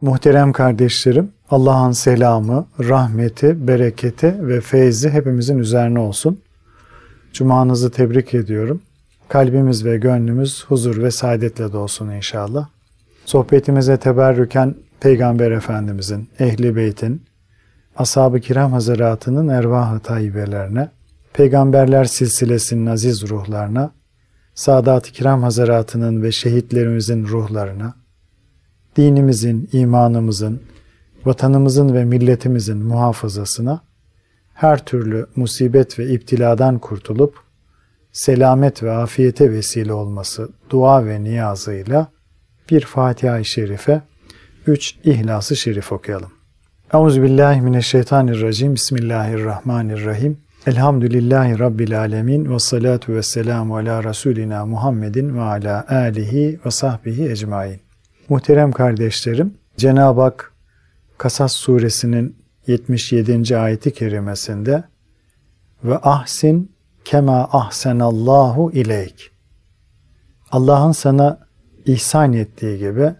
Muhterem kardeşlerim, Allah'ın selamı, rahmeti, bereketi ve feyzi hepimizin üzerine olsun. Cumanızı tebrik ediyorum. Kalbimiz ve gönlümüz huzur ve saadetle dolsun inşallah. Sohbetimize teberrüken Peygamber Efendimizin, Ehli Beyt'in, Ashab-ı Kiram Hazaratı'nın ervah-ı tayyibelerine, Peygamberler silsilesinin aziz ruhlarına, Sadat-ı Kiram Hazaratı'nın ve şehitlerimizin ruhlarına, dinimizin, imanımızın, vatanımızın ve milletimizin muhafazasına, her türlü musibet ve iptiladan kurtulup, selamet ve afiyete vesile olması dua ve niyazıyla bir Fatiha-i Şerife, üç İhlas-ı Şerif okuyalım. Euzubillahimineşşeytanirracim. Bismillahirrahmanirrahim. Elhamdülillahi Rabbil alemin ve salatu ve selamu ala Resulina Muhammedin ve ala alihi ve sahbihi ecmain. Muhterem kardeşlerim, Cenab-ı Hak Kasas suresinin 77. ayeti kerimesinde ve ahsin kema ahsenallahu ileyk. Allah'ın sana ihsan ettiği gibi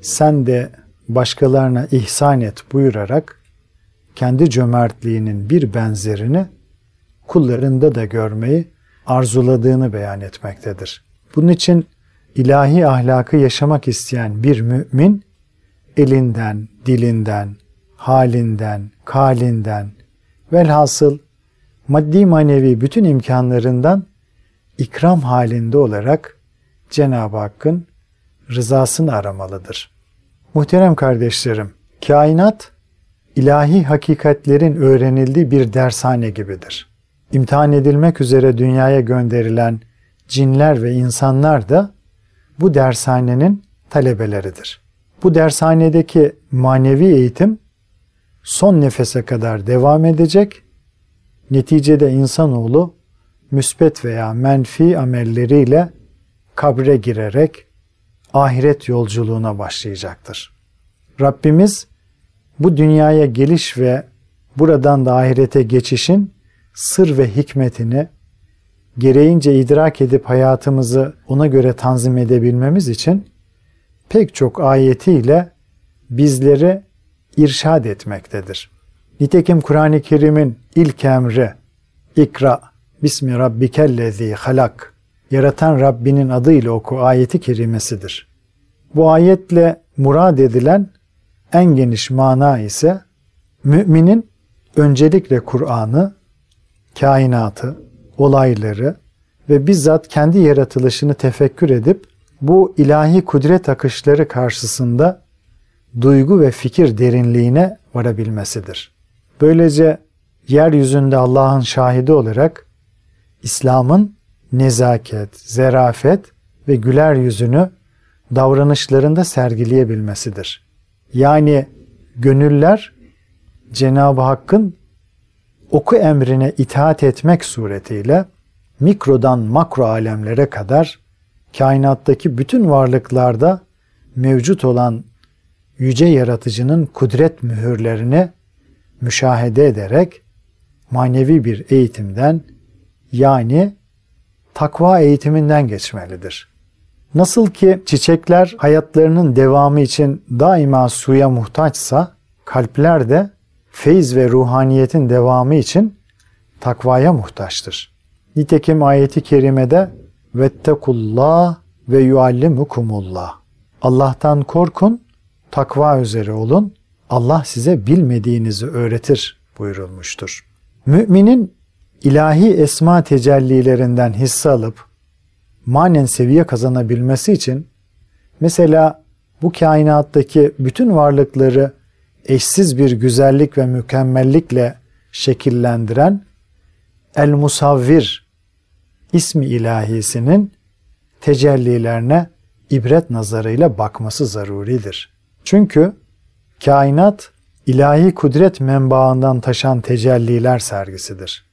sen de başkalarına ihsan et buyurarak kendi cömertliğinin bir benzerini kullarında da görmeyi arzuladığını beyan etmektedir. Bunun için ilahi ahlakı yaşamak isteyen bir mümin elinden, dilinden, halinden, kalinden velhasıl maddi manevi bütün imkanlarından ikram halinde olarak Cenab-ı Hakk'ın rızasını aramalıdır. Muhterem kardeşlerim, kainat ilahi hakikatlerin öğrenildiği bir dershane gibidir. İmtihan edilmek üzere dünyaya gönderilen cinler ve insanlar da bu dershanenin talebeleridir. Bu dershanedeki manevi eğitim son nefese kadar devam edecek. Neticede insanoğlu müsbet veya menfi amelleriyle kabre girerek ahiret yolculuğuna başlayacaktır. Rabbimiz bu dünyaya geliş ve buradan da ahirete geçişin sır ve hikmetini gereğince idrak edip hayatımızı ona göre tanzim edebilmemiz için pek çok ayetiyle bizleri irşad etmektedir. Nitekim Kur'an-ı Kerim'in ilk emri İkra Bismi Rabbikellezi halak Yaratan Rabbinin adıyla oku ayeti kerimesidir. Bu ayetle murad edilen en geniş mana ise müminin öncelikle Kur'an'ı, kainatı, olayları ve bizzat kendi yaratılışını tefekkür edip bu ilahi kudret akışları karşısında duygu ve fikir derinliğine varabilmesidir. Böylece yeryüzünde Allah'ın şahidi olarak İslam'ın nezaket, zerafet ve güler yüzünü davranışlarında sergileyebilmesidir. Yani gönüller Cenab-ı Hakk'ın oku emrine itaat etmek suretiyle mikrodan makro alemlere kadar kainattaki bütün varlıklarda mevcut olan yüce yaratıcının kudret mühürlerini müşahede ederek manevi bir eğitimden yani takva eğitiminden geçmelidir. Nasıl ki çiçekler hayatlarının devamı için daima suya muhtaçsa kalpler de feyiz ve ruhaniyetin devamı için takvaya muhtaçtır. Nitekim ayeti kerimede vettekullah ve yuallimukumullah. Allah'tan korkun, takva üzere olun. Allah size bilmediğinizi öğretir buyurulmuştur. Müminin ilahi esma tecellilerinden hisse alıp manen seviye kazanabilmesi için mesela bu kainattaki bütün varlıkları eşsiz bir güzellik ve mükemmellikle şekillendiren El Musavvir ismi ilahisinin tecellilerine ibret nazarıyla bakması zaruridir. Çünkü kainat ilahi kudret menbaından taşan tecelliler sergisidir.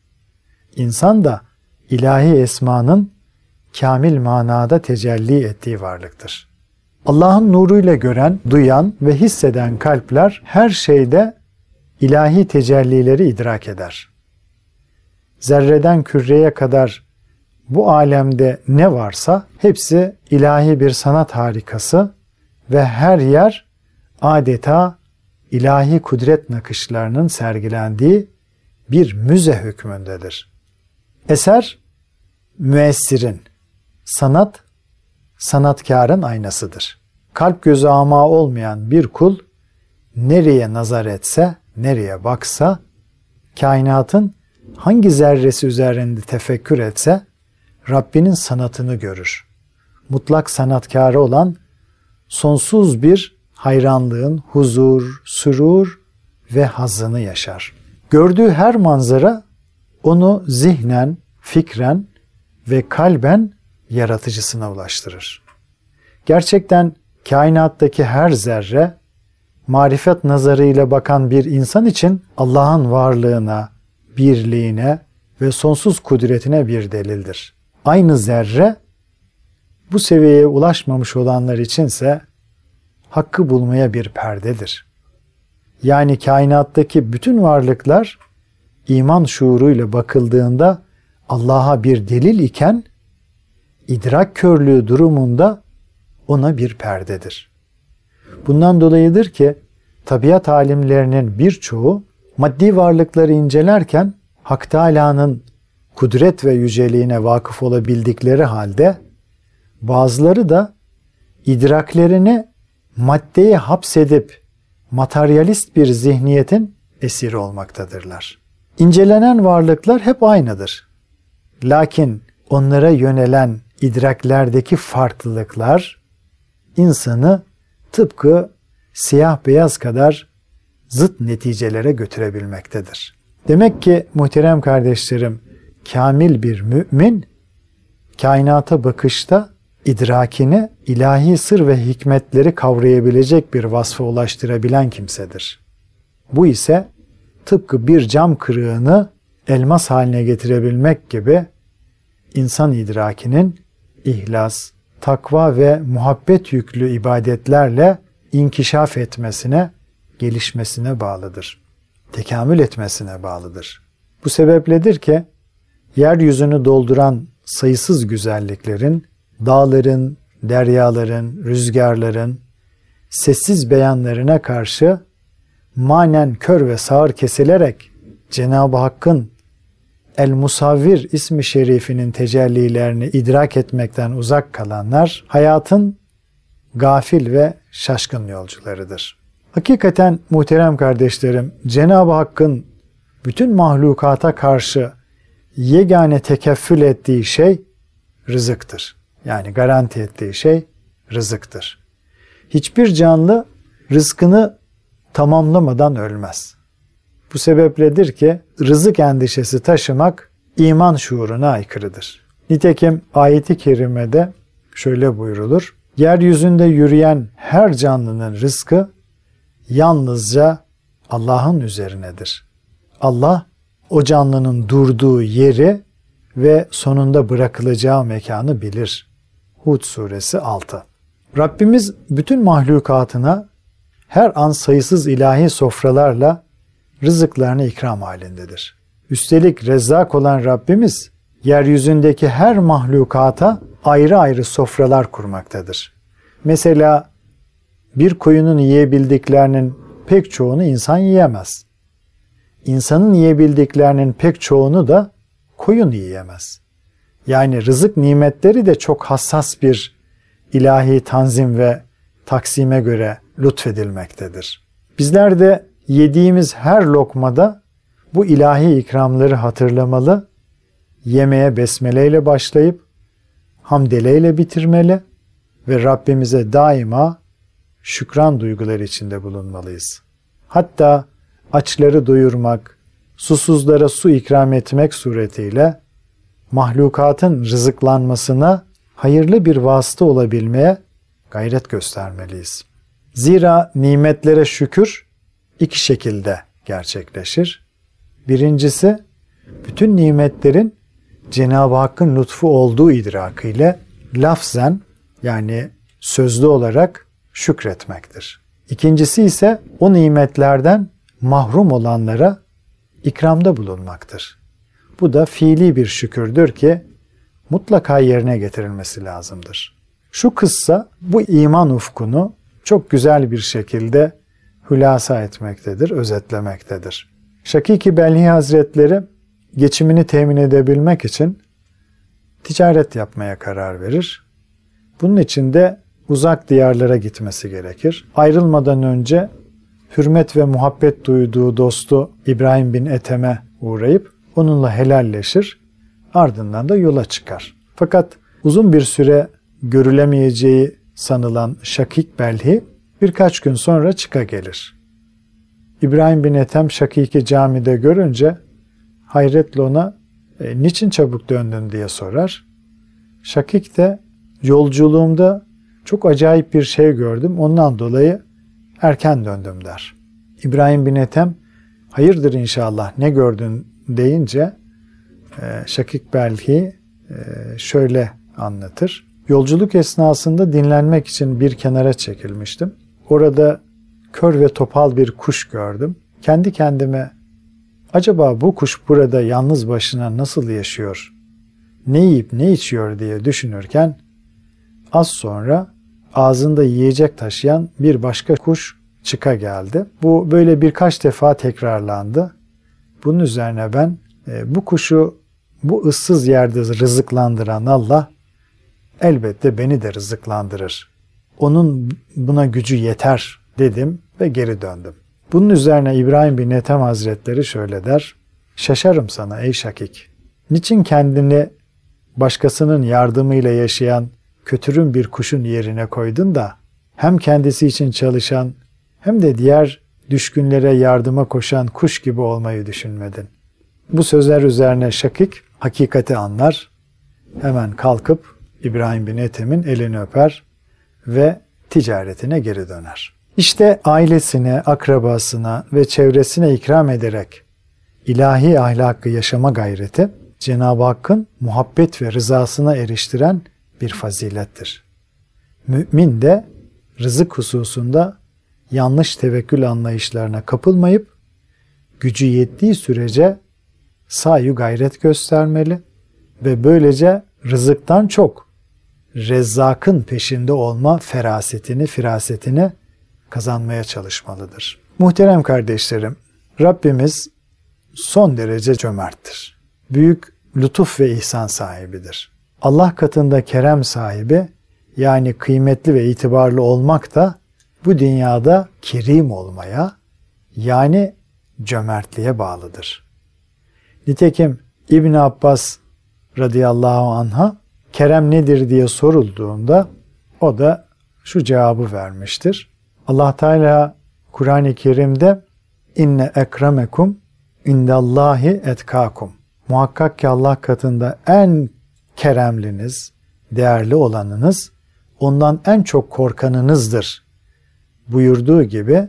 İnsan da ilahi esmanın kamil manada tecelli ettiği varlıktır. Allah'ın nuruyla gören, duyan ve hisseden kalpler her şeyde ilahi tecellileri idrak eder. Zerreden küreye kadar bu alemde ne varsa hepsi ilahi bir sanat harikası ve her yer adeta ilahi kudret nakışlarının sergilendiği bir müze hükmündedir. Eser müessirin, sanat sanatkarın aynasıdır. Kalp gözü ama olmayan bir kul nereye nazar etse, nereye baksa, kainatın hangi zerresi üzerinde tefekkür etse Rabbinin sanatını görür. Mutlak sanatkarı olan sonsuz bir hayranlığın huzur, sürur ve hazını yaşar. Gördüğü her manzara onu zihnen, fikren ve kalben yaratıcısına ulaştırır. Gerçekten kainattaki her zerre marifet nazarıyla bakan bir insan için Allah'ın varlığına, birliğine ve sonsuz kudretine bir delildir. Aynı zerre bu seviyeye ulaşmamış olanlar içinse hakkı bulmaya bir perdedir. Yani kainattaki bütün varlıklar iman şuuruyla bakıldığında Allah'a bir delil iken idrak körlüğü durumunda ona bir perdedir. Bundan dolayıdır ki tabiat alimlerinin birçoğu maddi varlıkları incelerken Hak Teala'nın kudret ve yüceliğine vakıf olabildikleri halde bazıları da idraklerini maddeye hapsedip materyalist bir zihniyetin esiri olmaktadırlar. İncelenen varlıklar hep aynıdır. Lakin onlara yönelen idraklerdeki farklılıklar insanı tıpkı siyah beyaz kadar zıt neticelere götürebilmektedir. Demek ki muhterem kardeşlerim, kamil bir mümin kainata bakışta idrakini ilahi sır ve hikmetleri kavrayabilecek bir vasfa ulaştırabilen kimsedir. Bu ise tıpkı bir cam kırığını elmas haline getirebilmek gibi insan idrakinin ihlas, takva ve muhabbet yüklü ibadetlerle inkişaf etmesine, gelişmesine bağlıdır. Tekamül etmesine bağlıdır. Bu sebepledir ki yeryüzünü dolduran sayısız güzelliklerin, dağların, deryaların, rüzgarların sessiz beyanlarına karşı manen kör ve sağır kesilerek Cenab-ı Hakk'ın El Musavvir ismi şerifinin tecellilerini idrak etmekten uzak kalanlar hayatın gafil ve şaşkın yolcularıdır. Hakikaten muhterem kardeşlerim Cenab-ı Hakk'ın bütün mahlukata karşı yegane tekeffül ettiği şey rızıktır. Yani garanti ettiği şey rızıktır. Hiçbir canlı rızkını tamamlamadan ölmez. Bu sebepledir ki rızık endişesi taşımak iman şuuruna aykırıdır. Nitekim ayeti kerimede şöyle buyrulur. Yeryüzünde yürüyen her canlının rızkı yalnızca Allah'ın üzerinedir. Allah o canlının durduğu yeri ve sonunda bırakılacağı mekanı bilir. Hud suresi 6. Rabbimiz bütün mahlukatına her an sayısız ilahi sofralarla rızıklarını ikram halindedir. Üstelik rezzak olan Rabbimiz yeryüzündeki her mahlukata ayrı ayrı sofralar kurmaktadır. Mesela bir koyunun yiyebildiklerinin pek çoğunu insan yiyemez. İnsanın yiyebildiklerinin pek çoğunu da koyun yiyemez. Yani rızık nimetleri de çok hassas bir ilahi tanzim ve taksime göre lütfedilmektedir. Bizler de yediğimiz her lokmada bu ilahi ikramları hatırlamalı, yemeğe besmeleyle başlayıp hamdeleyle bitirmeli ve Rabbimize daima şükran duyguları içinde bulunmalıyız. Hatta açları doyurmak, susuzlara su ikram etmek suretiyle mahlukatın rızıklanmasına hayırlı bir vasıta olabilmeye gayret göstermeliyiz. Zira nimetlere şükür iki şekilde gerçekleşir. Birincisi bütün nimetlerin Cenab-ı Hakk'ın lütfu olduğu idrakıyla lafzen yani sözlü olarak şükretmektir. İkincisi ise o nimetlerden mahrum olanlara ikramda bulunmaktır. Bu da fiili bir şükürdür ki mutlaka yerine getirilmesi lazımdır. Şu kıssa bu iman ufkunu çok güzel bir şekilde hülasa etmektedir, özetlemektedir. Şakiki Belhi Hazretleri geçimini temin edebilmek için ticaret yapmaya karar verir. Bunun için de uzak diyarlara gitmesi gerekir. Ayrılmadan önce hürmet ve muhabbet duyduğu dostu İbrahim bin Ethem'e uğrayıp onunla helalleşir. Ardından da yola çıkar. Fakat uzun bir süre görülemeyeceği sanılan Şakik Belhi birkaç gün sonra çıka gelir. İbrahim bin Ethem Şakik'i camide görünce hayretle ona e, niçin çabuk döndün diye sorar. Şakik de yolculuğumda çok acayip bir şey gördüm ondan dolayı erken döndüm der. İbrahim bin Ethem hayırdır inşallah ne gördün deyince e, Şakik Belhi e, şöyle anlatır. Yolculuk esnasında dinlenmek için bir kenara çekilmiştim. Orada kör ve topal bir kuş gördüm. Kendi kendime acaba bu kuş burada yalnız başına nasıl yaşıyor? Ne yiyip ne içiyor diye düşünürken az sonra ağzında yiyecek taşıyan bir başka kuş çıka geldi. Bu böyle birkaç defa tekrarlandı. Bunun üzerine ben e, bu kuşu bu ıssız yerde rızıklandıran Allah elbette beni de rızıklandırır. Onun buna gücü yeter dedim ve geri döndüm. Bunun üzerine İbrahim bin Ethem Hazretleri şöyle der. Şaşarım sana ey Şakik. Niçin kendini başkasının yardımıyla yaşayan kötürüm bir kuşun yerine koydun da hem kendisi için çalışan hem de diğer düşkünlere yardıma koşan kuş gibi olmayı düşünmedin. Bu sözler üzerine Şakik hakikati anlar. Hemen kalkıp İbrahim bin Ethem'in elini öper ve ticaretine geri döner. İşte ailesine, akrabasına ve çevresine ikram ederek ilahi ahlakı yaşama gayreti Cenab-ı Hakk'ın muhabbet ve rızasına eriştiren bir fazilettir. Mümin de rızık hususunda yanlış tevekkül anlayışlarına kapılmayıp gücü yettiği sürece sayu gayret göstermeli ve böylece rızıktan çok Rezzak'ın peşinde olma ferasetini, firasetini kazanmaya çalışmalıdır. Muhterem kardeşlerim, Rabbimiz son derece cömerttir. Büyük lütuf ve ihsan sahibidir. Allah katında kerem sahibi yani kıymetli ve itibarlı olmak da bu dünyada kerim olmaya yani cömertliğe bağlıdır. Nitekim İbn Abbas radıyallahu anha kerem nedir diye sorulduğunda o da şu cevabı vermiştir. Allah Teala Kur'an-ı Kerim'de inne ekremekum indallahi etkakum. Muhakkak ki Allah katında en keremliniz, değerli olanınız, ondan en çok korkanınızdır buyurduğu gibi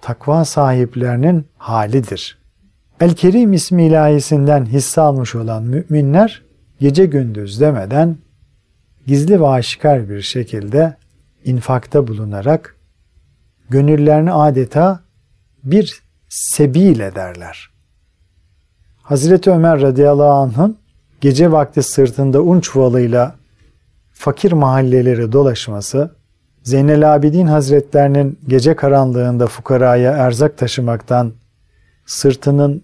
takva sahiplerinin halidir. El-Kerim ismi ilahisinden hisse almış olan müminler gece gündüz demeden gizli ve aşikar bir şekilde infakta bulunarak gönüllerini adeta bir sebil ederler. Hazreti Ömer radıyallahu anh'ın gece vakti sırtında un çuvalıyla fakir mahalleleri dolaşması, Zeynel Abidin Hazretlerinin gece karanlığında fukaraya erzak taşımaktan sırtının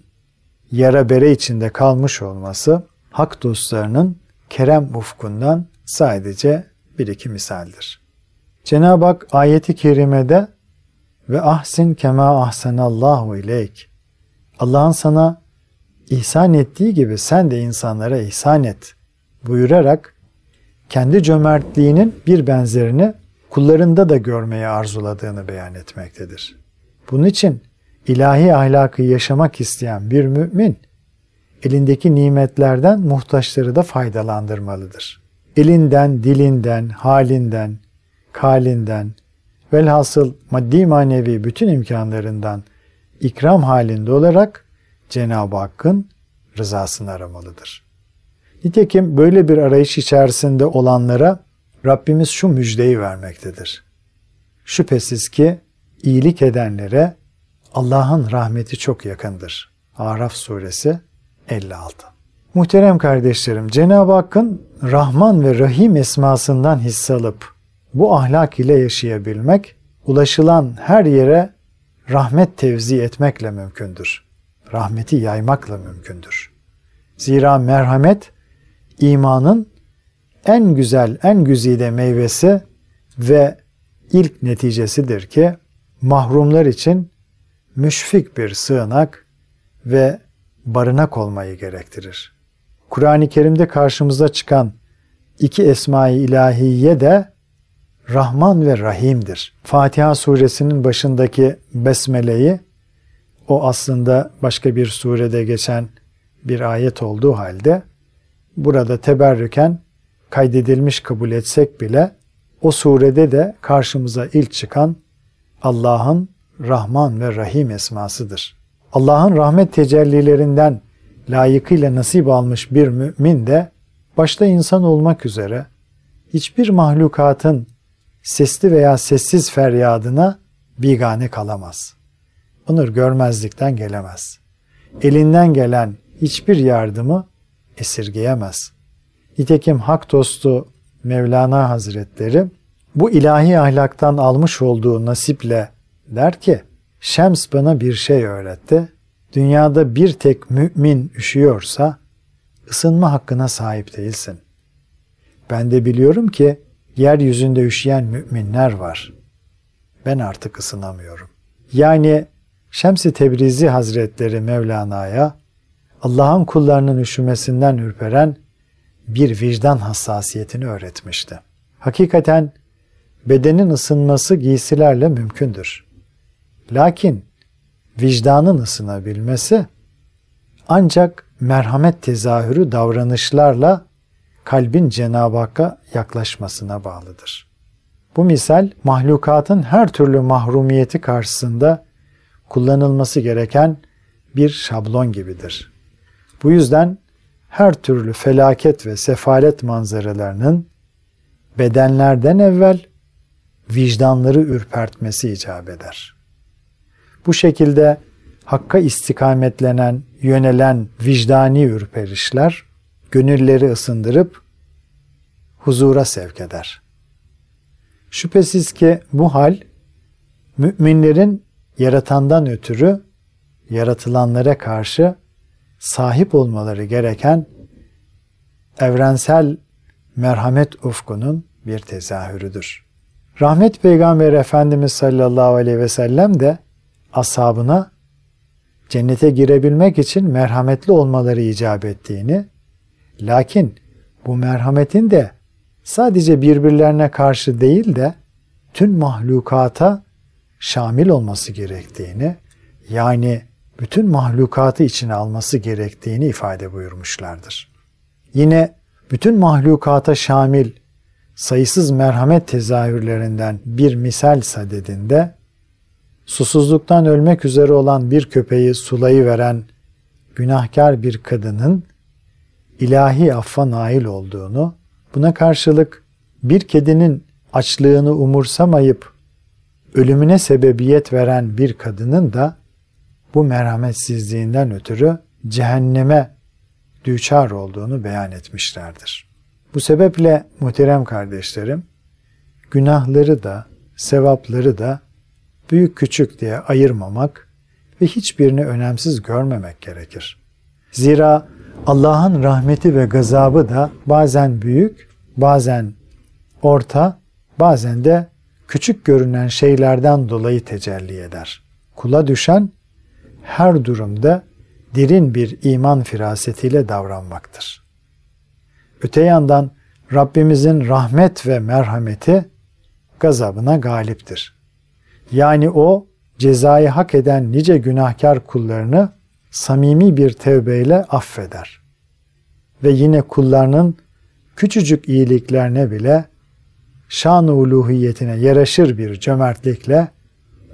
yara bere içinde kalmış olması, hak dostlarının kerem ufkundan sadece bir iki misaldir. Cenab-ı Hak ayeti kerimede ve ahsin kema ahsenallahu ileyk. Allah'ın sana ihsan ettiği gibi sen de insanlara ihsan et buyurarak kendi cömertliğinin bir benzerini kullarında da görmeyi arzuladığını beyan etmektedir. Bunun için ilahi ahlakı yaşamak isteyen bir mümin elindeki nimetlerden muhtaçları da faydalandırmalıdır. Elinden, dilinden, halinden, kalinden, velhasıl maddi manevi bütün imkanlarından ikram halinde olarak Cenab-ı Hakk'ın rızasını aramalıdır. Nitekim böyle bir arayış içerisinde olanlara Rabbimiz şu müjdeyi vermektedir. Şüphesiz ki iyilik edenlere Allah'ın rahmeti çok yakındır. Araf suresi 56. Muhterem kardeşlerim, Cenab-ı Hakk'ın Rahman ve Rahim esmasından hisse alıp bu ahlak ile yaşayabilmek, ulaşılan her yere rahmet tevzi etmekle mümkündür. Rahmeti yaymakla mümkündür. Zira merhamet imanın en güzel, en güzide meyvesi ve ilk neticesidir ki mahrumlar için müşfik bir sığınak ve barınak olmayı gerektirir. Kur'an-ı Kerim'de karşımıza çıkan iki esma-i ilahiye de Rahman ve Rahim'dir. Fatiha suresinin başındaki besmeleyi o aslında başka bir surede geçen bir ayet olduğu halde burada teberrüken kaydedilmiş kabul etsek bile o surede de karşımıza ilk çıkan Allah'ın Rahman ve Rahim esmasıdır. Allah'ın rahmet tecellilerinden layıkıyla nasip almış bir mümin de başta insan olmak üzere hiçbir mahlukatın sesli veya sessiz feryadına bigane kalamaz. Onur görmezlikten gelemez. Elinden gelen hiçbir yardımı esirgeyemez. Nitekim hak dostu Mevlana Hazretleri bu ilahi ahlaktan almış olduğu nasiple der ki, Şems bana bir şey öğretti. Dünyada bir tek mümin üşüyorsa ısınma hakkına sahip değilsin. Ben de biliyorum ki yeryüzünde üşüyen müminler var. Ben artık ısınamıyorum. Yani Şems-i Tebrizi Hazretleri Mevlana'ya Allah'ın kullarının üşümesinden ürperen bir vicdan hassasiyetini öğretmişti. Hakikaten bedenin ısınması giysilerle mümkündür. Lakin vicdanın ısınabilmesi ancak merhamet tezahürü davranışlarla kalbin Cenab-ı Hakk'a yaklaşmasına bağlıdır. Bu misal mahlukatın her türlü mahrumiyeti karşısında kullanılması gereken bir şablon gibidir. Bu yüzden her türlü felaket ve sefalet manzaralarının bedenlerden evvel vicdanları ürpertmesi icap eder. Bu şekilde hakka istikametlenen, yönelen vicdani ürperişler gönülleri ısındırıp huzura sevk eder. Şüphesiz ki bu hal müminlerin yaratandan ötürü yaratılanlara karşı sahip olmaları gereken evrensel merhamet ufkunun bir tezahürüdür. Rahmet Peygamber Efendimiz sallallahu aleyhi ve sellem de ashabına cennete girebilmek için merhametli olmaları icap ettiğini, lakin bu merhametin de sadece birbirlerine karşı değil de tüm mahlukata şamil olması gerektiğini, yani bütün mahlukatı içine alması gerektiğini ifade buyurmuşlardır. Yine bütün mahlukata şamil sayısız merhamet tezahürlerinden bir misal sadedinde susuzluktan ölmek üzere olan bir köpeği sulayı veren günahkar bir kadının ilahi affa nail olduğunu, buna karşılık bir kedinin açlığını umursamayıp ölümüne sebebiyet veren bir kadının da bu merhametsizliğinden ötürü cehenneme düçar olduğunu beyan etmişlerdir. Bu sebeple muhterem kardeşlerim, günahları da, sevapları da büyük küçük diye ayırmamak ve hiçbirini önemsiz görmemek gerekir. Zira Allah'ın rahmeti ve gazabı da bazen büyük, bazen orta, bazen de küçük görünen şeylerden dolayı tecelli eder. Kula düşen her durumda derin bir iman firasetiyle davranmaktır. Öte yandan Rabbimizin rahmet ve merhameti gazabına galiptir. Yani o cezayı hak eden nice günahkar kullarını samimi bir tevbeyle affeder. Ve yine kullarının küçücük iyiliklerine bile şan-ı uluhiyetine yaraşır bir cömertlikle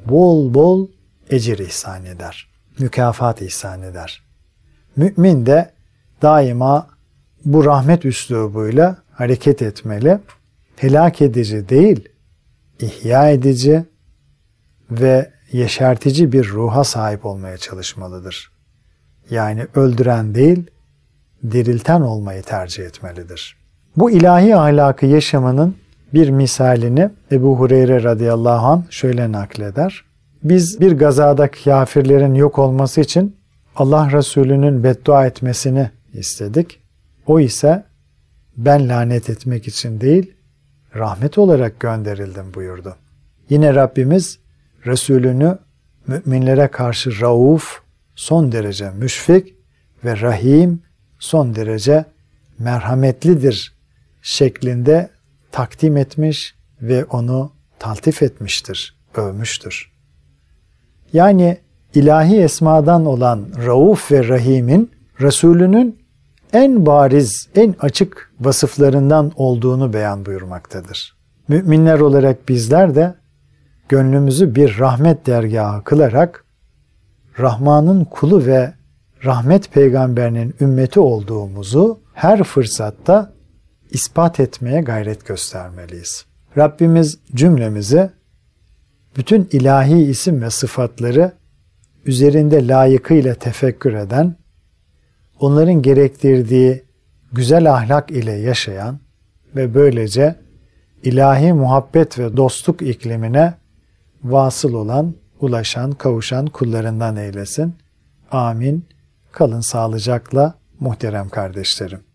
bol bol ecir ihsan eder. Mükafat ihsan eder. Mümin de daima bu rahmet üslubuyla hareket etmeli. Helak edici değil, ihya edici ve yeşertici bir ruha sahip olmaya çalışmalıdır. Yani öldüren değil, dirilten olmayı tercih etmelidir. Bu ilahi ahlakı yaşamanın bir misalini Ebu Hureyre radıyallahu anh şöyle nakleder. Biz bir gazada kafirlerin yok olması için Allah Resulü'nün beddua etmesini istedik. O ise ben lanet etmek için değil, rahmet olarak gönderildim buyurdu. Yine Rabbimiz Resulünü müminlere karşı rauf, son derece müşfik ve rahim, son derece merhametlidir şeklinde takdim etmiş ve onu taltif etmiştir, övmüştür. Yani ilahi esmadan olan Rauf ve Rahim'in Resulünün en bariz, en açık vasıflarından olduğunu beyan buyurmaktadır. Müminler olarak bizler de gönlümüzü bir rahmet dergahı kılarak Rahman'ın kulu ve rahmet peygamberinin ümmeti olduğumuzu her fırsatta ispat etmeye gayret göstermeliyiz. Rabbimiz cümlemizi bütün ilahi isim ve sıfatları üzerinde layıkıyla tefekkür eden, onların gerektirdiği güzel ahlak ile yaşayan ve böylece ilahi muhabbet ve dostluk iklimine vasıl olan, ulaşan, kavuşan kullarından eylesin. Amin. Kalın sağlıcakla muhterem kardeşlerim.